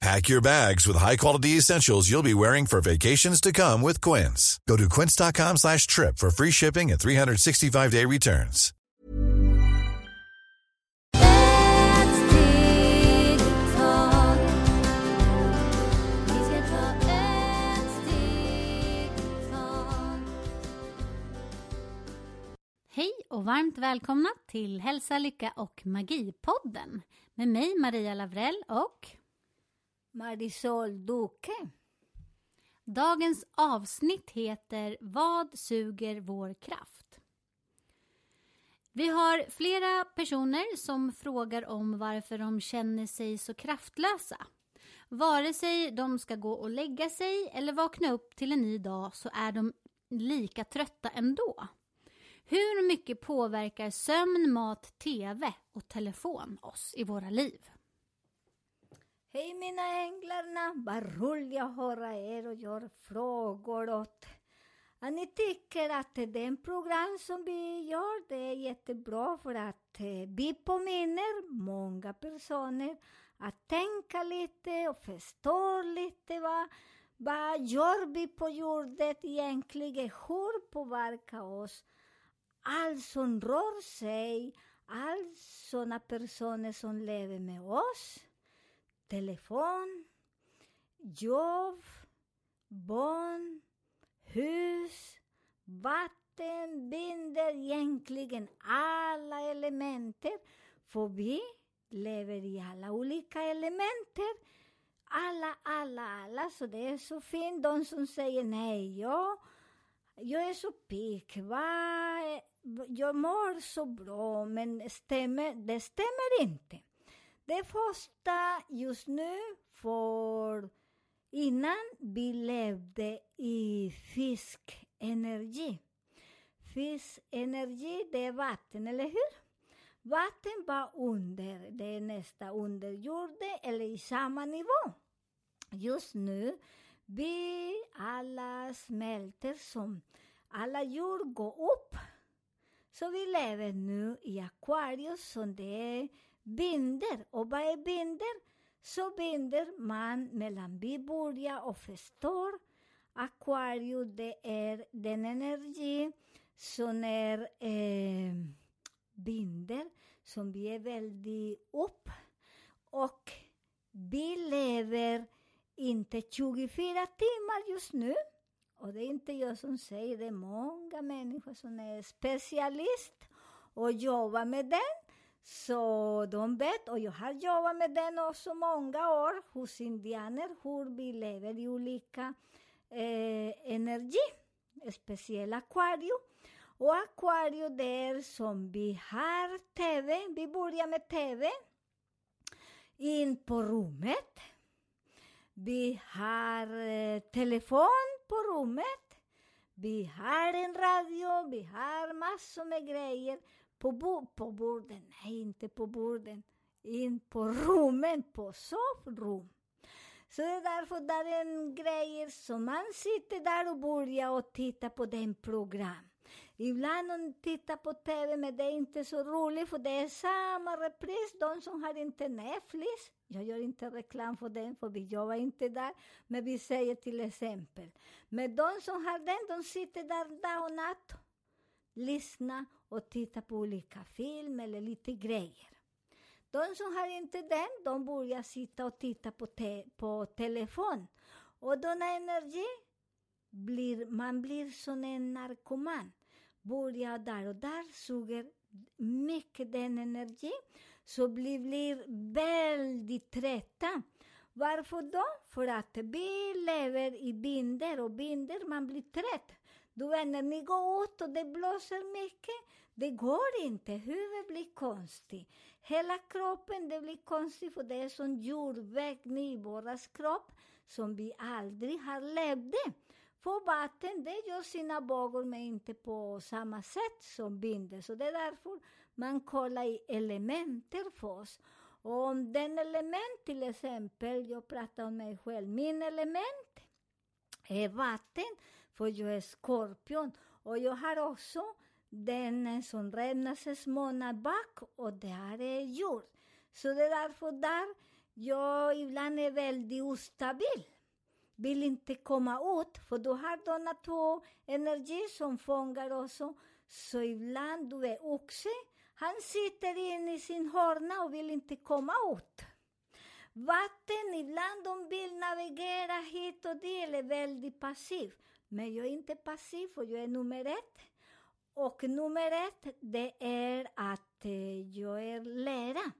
Pack your bags with high-quality essentials you'll be wearing for vacations to come with Quince. Go to quince.com slash trip for free shipping and 365-day returns. Hej och varmt välkomna till Hälsa, Lycka och Magi-podden med mig Maria Lavrell och Marisol Duque. dagens avsnitt heter Vad suger vår kraft? Vi har flera personer som frågar om varför de känner sig så kraftlösa. Vare sig de ska gå och lägga sig eller vakna upp till en ny dag så är de lika trötta ändå. Hur mycket påverkar sömn, mat, TV och telefon oss i våra liv? Hej mina änglarna, vad roligt att höra er och göra frågor åt. Att ni tycker att det program som vi gör, det är jättebra för att eh, vi påminner många personer att tänka lite och förstå lite. Vad, vad gör vi på jorden egentligen, hur påverkar oss? Allt som rör sig, alla sådana personer som lever med oss telefon, jobb, barn, hus, vatten binder egentligen alla elementer. För vi lever i alla olika elementer. Alla, alla, alla. Så det är så fint. De som säger nej, jag, jag är så pigg. va? Jag mår så bra, men stämmer, det stämmer inte. Det första just nu, för innan vi levde i fiskenergi. Fiskenergi, det är vatten, eller hur? Vatten var under, det är nästa under jorden, eller i samma nivå. Just nu, vi alla smälter som alla jord går upp. Så vi lever nu i Aquarius som det är binder. Och vad är binder? Så binder man mellan vi börjar och förstår. Aquarius, det är den energi som är eh, binder, som vi är väldigt upp. Och vi lever inte 24 timmar just nu. Och det är inte jag som säger det, är många människor som är specialist och jobbar med den. Så de vet, och jag har jobbat med den också många år hos indianer, hur vi lever i olika eh, energi, speciellt akvarium. Och akvarium det är som vi har TV, vi börjar med TV, in på rummet. Vi har eh, telefon på rummet. Vi har en radio, vi har massor med grejer. På, bo på borden, nej inte på borden, in på rummen, på sovrum. Så det är därför det är en grej som man sitter där och börjar och titta på den program. Ibland man tittar på TV, men det är inte så roligt för det är samma repris. De som har inte Netflix, jag gör inte reklam för den, för vi jobbar inte där, men vi säger till exempel. Men de som har den, de sitter där dag och natt, lyssna och titta på olika filmer eller lite grejer. De som har inte den, de börjar sitta och titta på, te på telefon. Och denna energi, blir, man blir som en narkoman. Börjar där och där, suger mycket den energi, så vi blir väldigt trötta. Varför då? För att vi lever i binder och binder, man blir trött. Du vet, när ni går ut och det blåser mycket, det går inte. Huvudet blir konstigt. Hela kroppen det blir konstigt, för det är som jordvägg i vår kropp som vi aldrig har levt. För vatten, det gör sina vågor men inte på samma sätt som vinden. Så det är därför man kollar i elementer först. Och om den element till exempel, jag pratar om mig själv, min element är vatten, för jag är skorpion. Och jag har också den som räknas månad bak och det här är jord. Så det är därför där jag ibland är väldigt ostabil. Vill inte komma ut, för du har de två energier som fångar också. Så ibland du är oxe, han sitter inne i sin hörna och vill inte komma ut. Vatten, ibland de vill navigera hit och dit, är väldigt passivt. Men jag är inte passiv, för jag är nummer ett. Och nummer ett, det är att eh, jag är lära.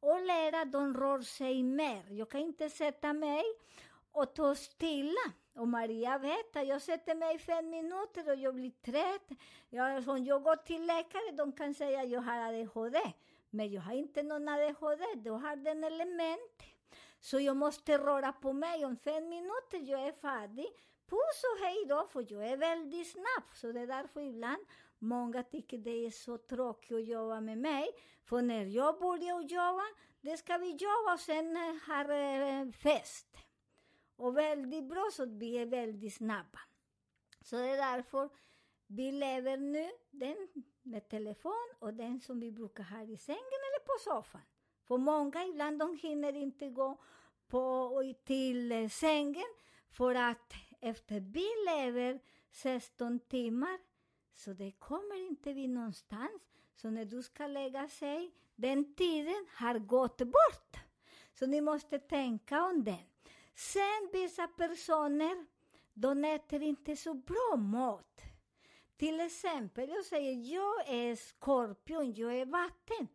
Och lära, de rör sig mer. Jag kan inte sätta mig och ta stilla. Och Maria vet att jag sätter mig i fem minuter och jag blir trött. Jag, om jag går till läkare, de kan säga att jag har ADHD. Men jag har inte någon ADHD, då har den element. Så jag måste röra på mig. Om fem minuter jag är färdig. Puss och hej då, för jag är väldigt snabb. Så det är därför ibland många tycker det är så tråkigt att jobba med mig. För när jag börjar jobba, det ska vi jobba och sen har eh, fest. Och väldigt bra, så vi är väldigt snabba. Så det är därför vi lever nu den med telefon och den som vi brukar ha i sängen eller på soffan. För många ibland de hinner inte gå på, till sängen för att efter vi lever 16 timmar så det kommer inte vi någonstans. Så när du ska lägga sig, den tiden har gått bort. Så ni måste tänka om det. Sen vissa personer, de äter inte så bra mat. Till exempel, jag säger jag är skorpion, jag är vatten.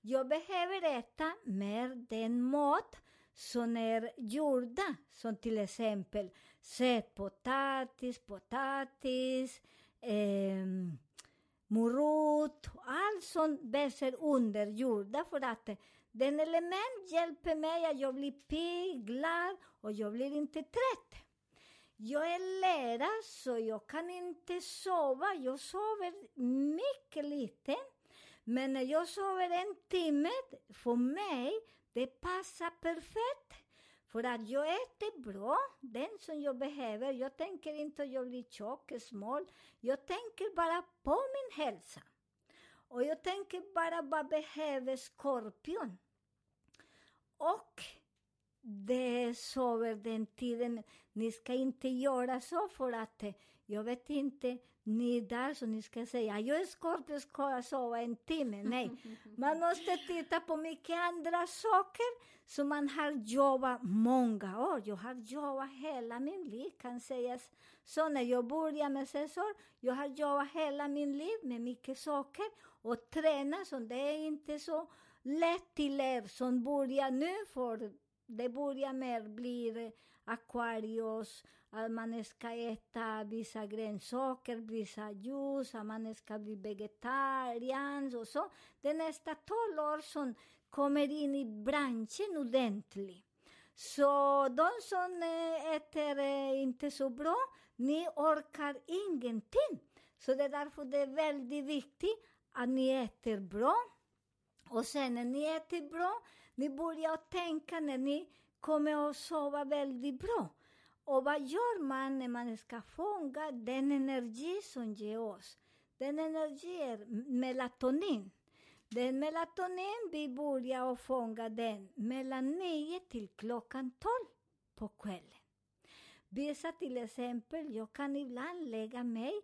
Jag behöver äta mer den mat som är gjorda, som till exempel sötpotatis, potatis, eh, morot, allt sånt växer under jord. Därför att den element hjälper mig att jag blir pigg, glad och jag blir inte trött. Jag är lärare så jag kan inte sova. Jag sover mycket lite. Men när jag sover en timme, för mig, det passar perfekt. För att jag äter bra, den som jag behöver. Jag tänker inte att jag blir tjock, smal. Jag tänker bara på min hälsa. Och jag tänker bara vad behöver skorpion. Och det sover den tiden. Ni ska inte göra så för att jag vet inte, ni där så ni ska säga jag är skorpion, ska jag sova en timme? Nej, man måste titta på mycket andra saker som man har jobbat många år. Jag har jobbat hela min liv kan sägas. Så när jag började med Cesar, jag har jobbat hela min liv med mycket saker och träna, så det är inte så lätt till er som börjar nu, för det börjar mer bli akvarios, att man ska äta vissa grönsaker, vissa ljus, att man ska bli vegetarian och så. Det är nästa tolv år som kommer in i branschen ordentligt. Så de som eh, äter eh, inte så bra, ni orkar ingenting. Så det är därför det är väldigt viktigt att ni äter bra. Och sen när ni äter bra, ni börjar tänka när ni kommer att sova väldigt bra. Och vad gör man när man ska fånga den energi som ger oss? Den energi är melatonin. Den melatonin, vi börjar fånga den mellan 9 till klockan 12 på kvällen. Vissa till exempel, jag kan ibland lägga mig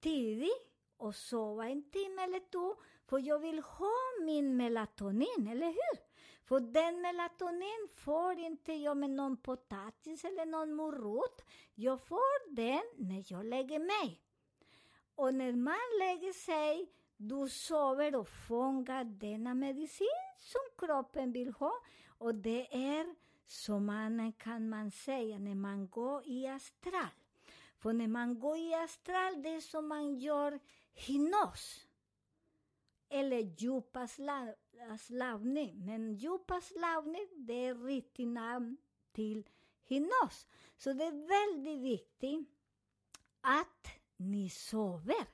tidigt och sova en timme eller två, för jag vill ha min melatonin, eller hur? För den melatonin får inte jag med någon potatis eller någon morot. Jag får den när jag lägger mig. Och när man lägger sig, du sover och fångar denna medicin som kroppen vill ha. Och det är, som man kan man säga, när man går i astral. För när man går i astral, det är som man gör hypnos. Eller djupaslavning. Men djupaslavning det är riktigt namn till hinos. Så det är väldigt viktigt att ni sover.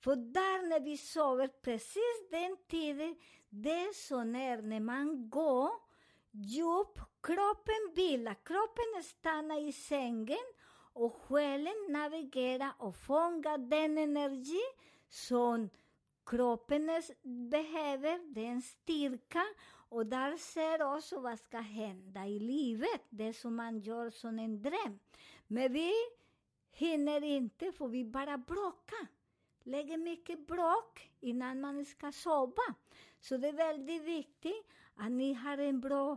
För där när vi sover, precis den tiden, det är så när, när man går djup, kroppen vilar, kroppen stannar i sängen och själen navigerar och fångar den energi som kroppen behöver, den styrka och där ser också vad ska hända i livet, det som man gör som en dröm. Men vi hinner inte, för vi bara bråkar. Lägger mycket bråk innan man ska sova. Så det är väldigt viktigt att ni har en bra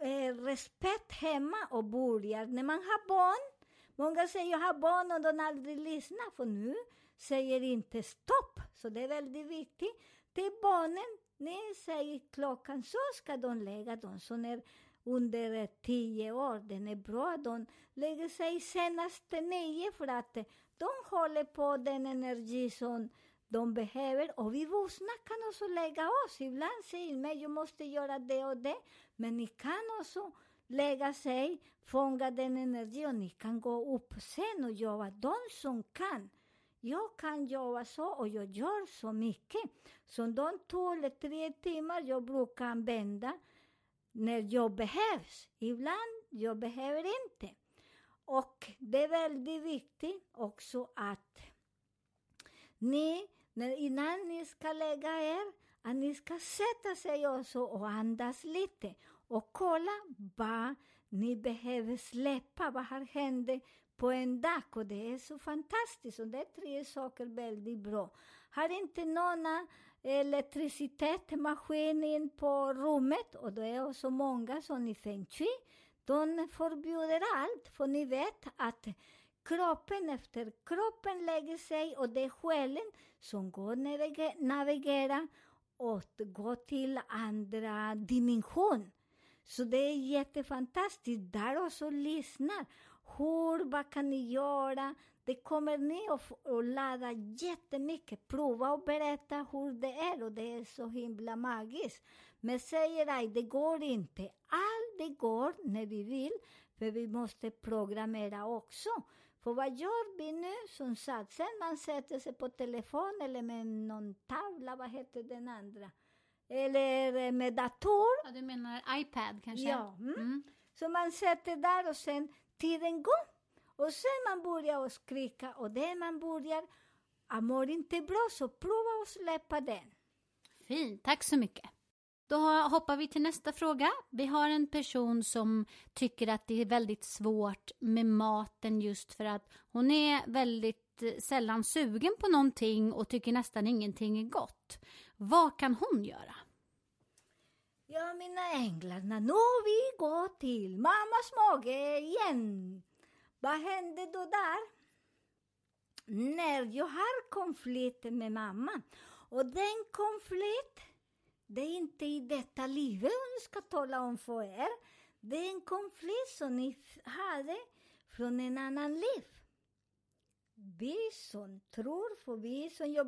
eh, respekt hemma och börjar. När man har barn, många säger jag har barn och de aldrig lyssnar, för nu säger inte stopp. Så det är väldigt viktigt. Till barnen, ni säger klockan så ska de lägga dem. Så när under tio år, den är bra, de lägger sig senast nio för att de håller på den energi som de behöver och vi vuxna kan också lägga oss. Ibland säger man jag måste göra det och det, men ni kan också lägga sig, fånga den energi och ni kan gå upp sen och jobba. De som kan. Jag kan jobba så och jag gör så mycket. Så de två eller tre timmar jag brukar använda när jag behövs. Ibland jag behöver inte. Och det är väldigt viktigt också att ni, när, innan ni ska lägga er, att ni ska sätta sig också och andas lite och kolla vad ni behöver släppa, vad har hänt på en dag och det är så fantastiskt och det är tre saker väldigt bra. Har inte någon elektricitet, maskin in på rummet och det är också många som i Feng Shui, de förbjuder allt för ni vet att kroppen efter kroppen lägger sig och det är själen som går navigera och går till andra dimension. Så det är jättefantastiskt. Där också lyssnar. Hur, vad kan ni göra? Det kommer ni att, lära jättemycket. Prova och berätta hur det är och det är så himla magiskt. Men säger jag, det går inte. Allt det går när vi vill, för vi måste programmera också. För vad gör vi nu? Som sagt, sen man sätter sig på telefon eller med någon tavla, vad heter den andra? Eller med dator. Ja, du menar iPad kanske? Ja. Mm. Mm. Så man sätter där och sen tiden går. Och sen man börjar att skrika och det man börjar, jag mår inte bra, så prova att släppa den. Fint, tack så mycket. Då hoppar vi till nästa fråga. Vi har en person som tycker att det är väldigt svårt med maten just för att hon är väldigt eh, sällan sugen på någonting och tycker nästan ingenting är gott. Vad kan hon göra? Ja, mina änglar, när vi går till mammas mage igen. Vad hände då där? När jag har konflikt med mamma och den konflikt, det är inte i detta livet hon ska tala om för er. Det är en konflikt som ni hade från en annan liv. Vi som tror, för vi som jobbar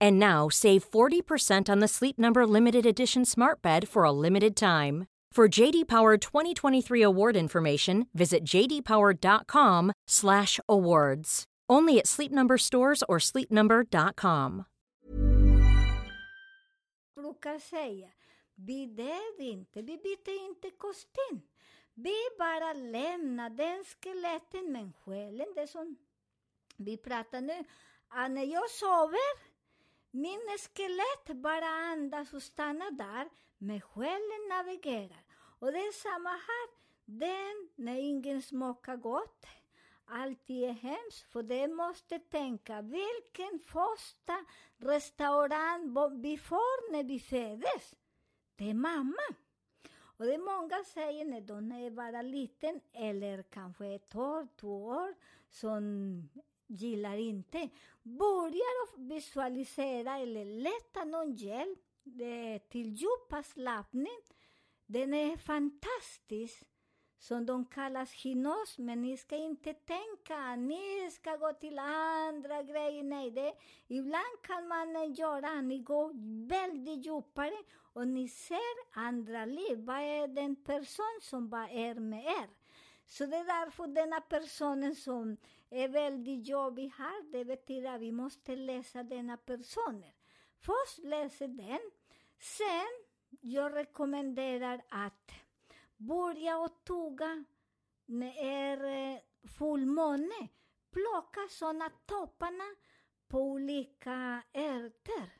And now save 40% on the Sleep Number limited edition smart bed for a limited time. For JD Power 2023 award information, visit jdpower.com/awards. Only at Sleep Number stores or sleepnumber.com. Brukar säga, död inte, byter inte kostym. Vi bara lämnar den skeletten, men själen, det som vi pratar nu, när jag sover, Min skelett bara andas och stannar där, men själen navigerar. Och det är samma här. Den, när ingen smakar gott, alltid är hemskt, för det måste tänka vilken första restaurang vi får när vi föds. Det är mamma. Och det är många säger när de är bara liten eller kanske ett år, två år, som gillar inte. Börjar visualisera eller leta någon hjälp till djupavslappning. Den är fantastisk som de kallas hypnos, men ni ska inte tänka, ni ska gå till andra grejer. Nej, det, ibland kan man göra, ni går väldigt djupare och ni ser andra liv. Vad är den person som bara är med er? Så det är därför denna personen som är väldigt jobbig här, det betyder att vi måste läsa denna personer. Först läser den, sen jag rekommenderar att börja och tugga när det eh, är fullmåne. Plocka sådana topparna på olika ärtor.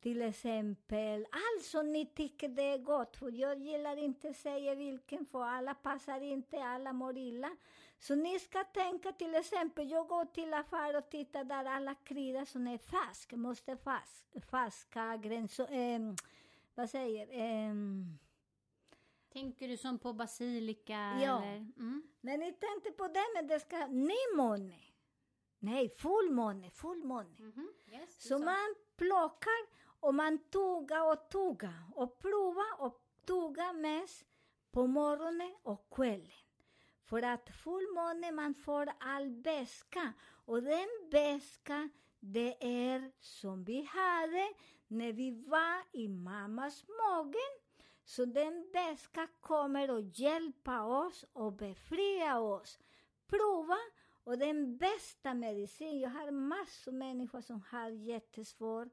Till exempel, allt som ni tycker det är gott. För jag gillar inte att säga vilken, för alla passar inte, alla mår illa. Så ni ska tänka till exempel, jag går till affär och tittar där alla kryddor som är färsk, måste färsk, färska gränser, eh, vad säger, eh, Tänker du som på basilika? Ja. Eller? Mm. När ni tänkte på det, men det ska nymåne. Nej, fullmåne, fullmåne. Mm -hmm. yes, så man plockar och man tuggar och tuggar och provar och tuggar mest på morgonen och kvällen. För att fullmåne man får all beska och den beska det är som vi hade när vi var i mammas magen så den beska kommer att hjälpa oss och befria oss. Prova och den bästa medicin, jag har massor av människor som har jättesvårt.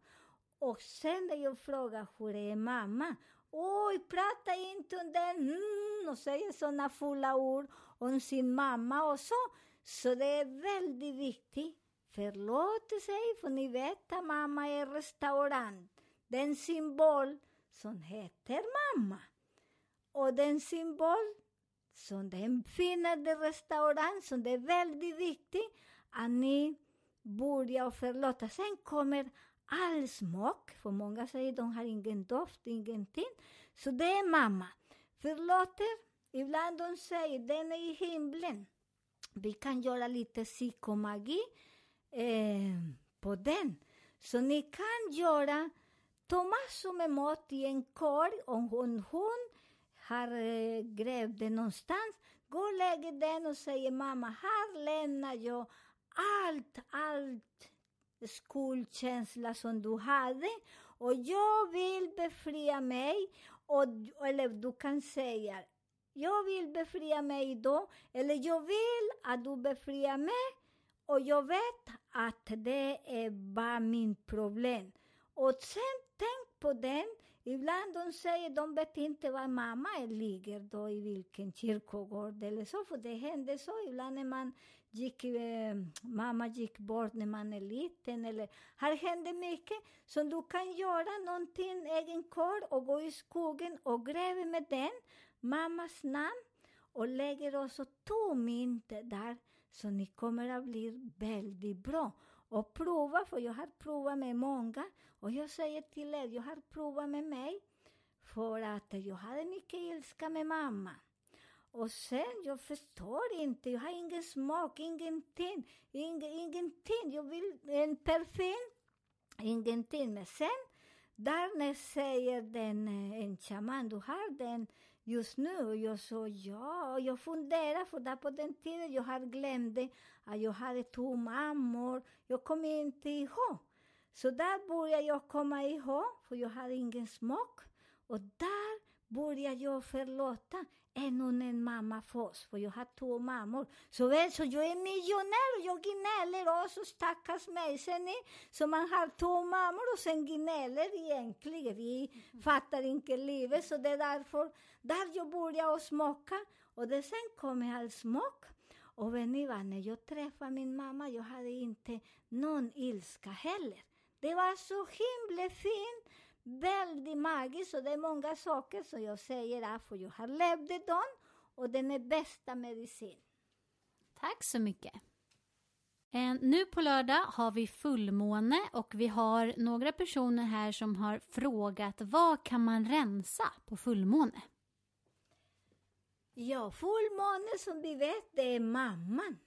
Och sen när jag frågar hur är mamma? Oj, prata inte om den, mm, och säger sådana fulla ord om sin mamma och så. Så det är väldigt viktigt. Förlåt sig, för ni vet att mamma är restaurang. Den symbol som heter mamma. Och den symbol som den finner restaurang, som det är väldigt viktigt att ni börjar förlåta. Sen kommer all smak, för många säger att de har ingen doft, ingenting. Så det är mamma. Förlåter, ibland de säger den är i himlen. Vi kan göra lite psykomagi eh, på den. Så ni kan göra Ta massor med mat i en korg om hon, hon har eh, grävt den någonstans. Gå och lägg den och säger mamma, här lämnar jag allt, allt skuldkänsla som du hade och jag vill befria mig. Och, eller du kan säga, jag vill befria mig idag, eller jag vill att du befriar mig och jag vet att det är bara min problem. Och sen tänk på den. Ibland de säger de vet inte var mamma ligger då i vilken kyrkogård eller så, för det händer så ibland när man gick, eh, mamma gick bort när man är liten eller här händer mycket. Så du kan göra någonting, egen korg och gå i skogen och gräva med den, mammas namn och lägger också två mynt där så ni kommer att bli väldigt bra. Och prova, för jag har provat med många. Och jag säger till er, jag har provat med mig. För att jag hade mycket ilska med mamma. Och sen, jag förstår inte, jag har ingen smak, ingenting, ing, ingenting. Jag vill en parfym, ingenting. Men sen, där när säger den, eh, en shaman, du har den just nu. Och jag sa ja, och jag funderade, för där på den tiden jag har glömde att jag hade två mammor. Jag kommer inte ihåg. Så där började jag komma ihåg, för jag hade ingen smak. Och där började jag förlåta ännu en mamma först, för jag har två mammor. Så väl, så jag är miljonär och jag gnäller också, stackars mig. Sen är, så man har två mammor och sen gnäller egentligen. Vi fattar inte livet, så det är därför där jag började smaka. Och det sen kom all smak. Och vet ni vad, när jag träffade min mamma, jag hade inte någon ilska heller. Det var så himla fint, väldigt magiskt och det är många saker som jag säger att för jag har levt dem och den är bästa medicin. Tack så mycket. Eh, nu på lördag har vi fullmåne och vi har några personer här som har frågat vad kan man rensa på fullmåne? Ja, fullmåne som vi vet, det är mamman.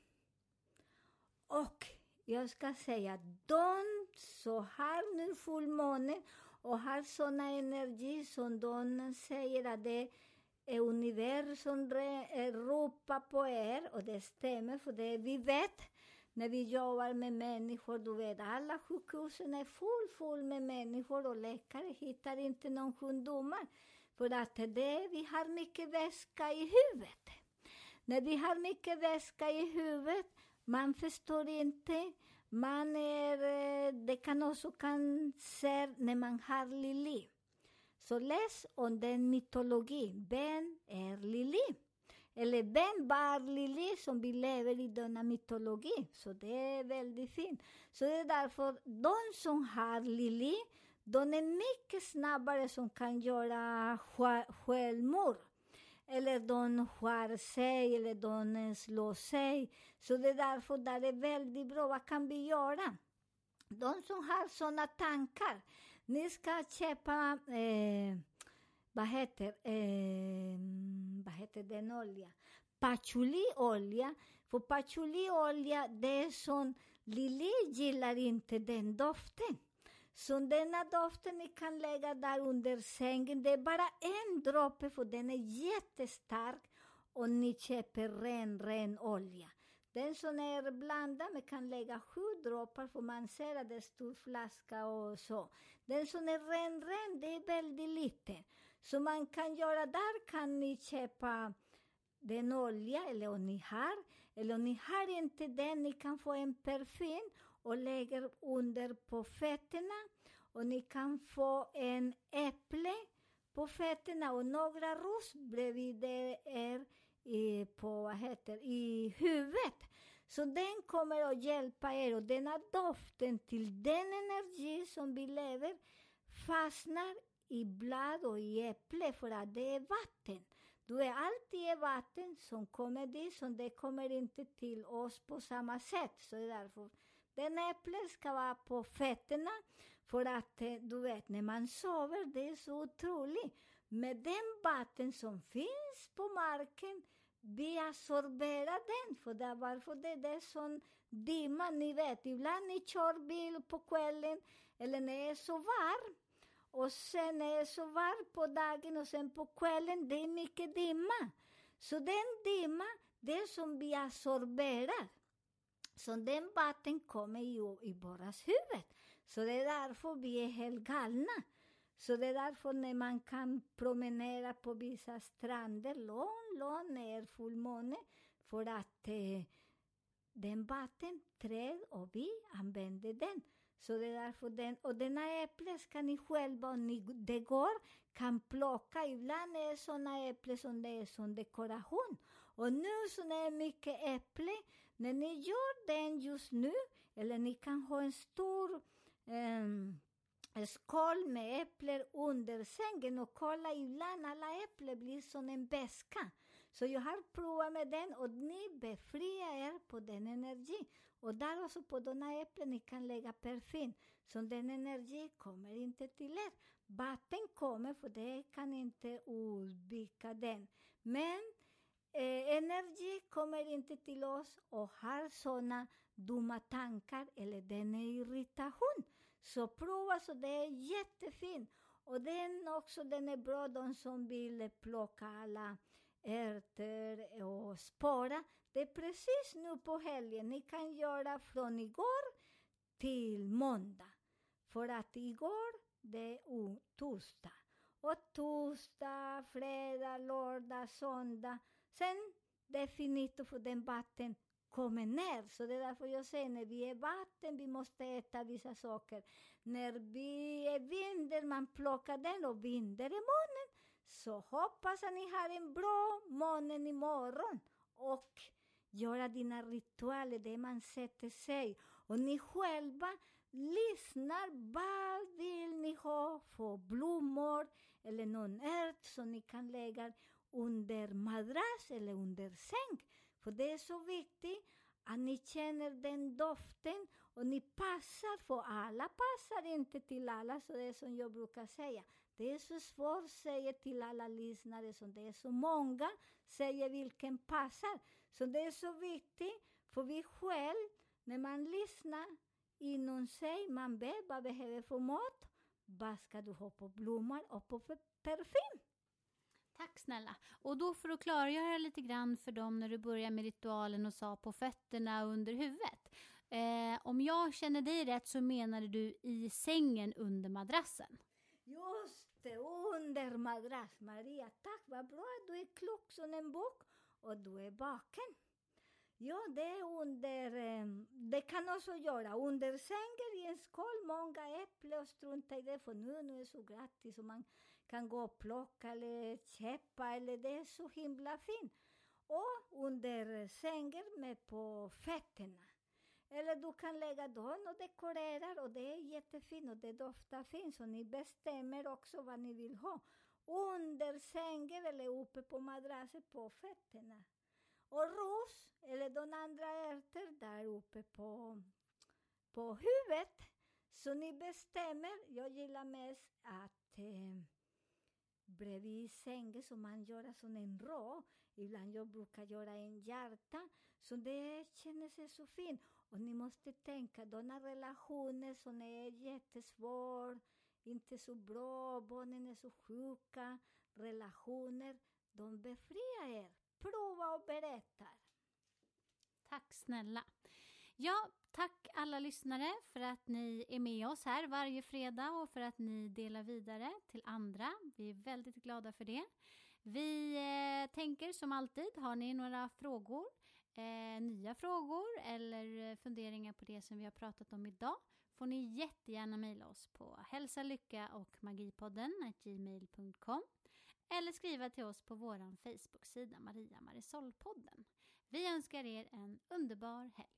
Och jag ska säga, de som har nu fullmåne och har såna energi som de eh, säger att det är universum ropar eh, på er och det stämmer för det vi vet när vi jobbar med människor, du vet alla sjukhusen är full, full med människor och läkare hittar inte någon sjukdomar. För att det, vi har mycket väska i huvudet. När vi har mycket väska i huvudet, man förstår inte, man är, det kan också cancer när man har Lili. Så läs om den mytologi. Vem är Lili. Eller vem var Lili som vi lever i denna mytologi? Så det är väldigt fint. Så det är därför de som har Lili, de är mycket snabbare som kan göra självmord. Eller de skär sig, eller de slår sig. Så det är därför där är väldigt bra. Vad kan vi göra? De som har sådana tankar, ni ska köpa eh, vad heter, eh, vad heter den olja? Patchouli-olja. För patchouli-olja, det är som Lili gillar inte den doften. Så denna doften ni kan lägga där under sängen. Det är bara en droppe för den är jättestark och ni köper ren, ren olja. Den som är blandad, man kan lägga sju droppar för man ser att det är stor flaska och så. Den som är ren, ren, det är väldigt lite. Så man kan göra, där kan ni köpa den olja, eller om ni har, eller om ni har inte den, ni kan få en parfym och lägga under på fötterna. Och ni kan få en äpple på fötterna och några ros bredvid er i, på, vad heter, i huvudet. Så den kommer att hjälpa er och denna doften till den energi som vi lever fastnar i blad och i äpple för att det är vatten. Du är alltid vatten som kommer dit, som det kommer inte till oss på samma sätt. Så därför, den äpplet ska vara på fötterna för att, eh, du vet, när man sover, det är så otroligt. Med den vatten som finns på marken, vi absorberar den, för det, är varför det är det sån dimma, ni vet, ibland ni kör bil på kvällen, eller när det är så varmt, och sen är det så varmt på dagen och sen på kvällen, det är mycket dimma. Så den dimma, det som vi absorberar, så den vatten kommer ju i våras huvud. Så det är därför vi är helt galna. Så det är därför när man kan promenera på vissa stränder långt, långt ner fullmåne, för att eh, den vatten, träd och vi använder den. Så det är därför den, och denna äpple ska ni själva, om ni, det går, kan plocka. Ibland är det sådana äpplen som det är som dekoration. Och nu så är det mycket äpple, när ni gör den just nu, eller ni kan ha en stor ehm, en skål med äpplen under sängen och kolla ibland alla äpplen blir som en beska. Så jag har provat med den och ni befriar er på den energin. Och där också på de äpplen ni kan lägga parfym. Så den energi kommer inte till er. Vatten kommer för det kan inte undvika den. Men eh, energi kommer inte till oss och har såna dumma tankar eller den är irritation. Så prova, så det är jättefint. Och den också, den är bra de som vill plocka alla ärtor och spara. Det är precis nu på helgen. Ni kan göra från igår till måndag. För att igår, det är torsdag. Och torsdag, fredag, lördag, söndag. Sen definitivt för den vatten kommer ner. Så det är därför jag säger när vi är vatten, vi måste äta vissa saker. När vi är vinter, man plockar den och vinter är månen. Så hoppas att ni har en bra månen imorgon och göra dina ritualer där man sätter sig. Och ni själva lyssnar vad vill ni ha för blommor eller någon ört som ni kan lägga under madrass eller under säng. För det är så viktigt att ni känner den doften och ni passar, för alla passar inte till alla, så det är som jag brukar säga. Det är så svårt att säga till alla lyssnare, som det är så många, säger vilken passar. Så det är så viktigt, för vi själv, när man lyssnar inom sig, man vet vad behöver för mat, vad ska du ha på blommor och på parfym. Tack snälla. Och då för att klargöra lite grann för dem när du börjar med ritualen och sa på fötterna och under huvudet. Eh, om jag känner dig rätt så menade du i sängen under madrassen. Just det, under madrass. Maria, tack vad bra att du är klok som en bok och du är vaken. Ja, det är under, eh, det kan också göra under sängen i en skål, många äpplen och strunta i det för nu, nu är det så gratis och man kan gå och plocka eller köpa eller det är så himla fint. Och under sängen med på fötterna. Eller du kan lägga dem och dekorera och det är jättefint och det doftar fint så ni bestämmer också vad ni vill ha. Under sängen eller uppe på madrassen på fötterna. Och ros, eller de andra ärtor där uppe på, på huvudet. Så ni bestämmer. Jag gillar mest att eh, bredvid sängen så man gör som en rå. Ibland jag brukar göra en hjärta. Så det känner sig så fint. Och ni måste tänka, sådana relationer som är jättesvåra, inte så bra, barnen är så sjuka, relationer, de befriar er. Prova och berätta. Tack snälla. Ja, tack alla lyssnare för att ni är med oss här varje fredag och för att ni delar vidare till andra. Vi är väldigt glada för det. Vi eh, tänker som alltid, har ni några frågor, eh, nya frågor eller funderingar på det som vi har pratat om idag får ni jättegärna mejla oss på hälsa, lycka och magipodden gmail.com eller skriva till oss på vår Facebook-sida Maria Marisolpodden. Vi önskar er en underbar helg.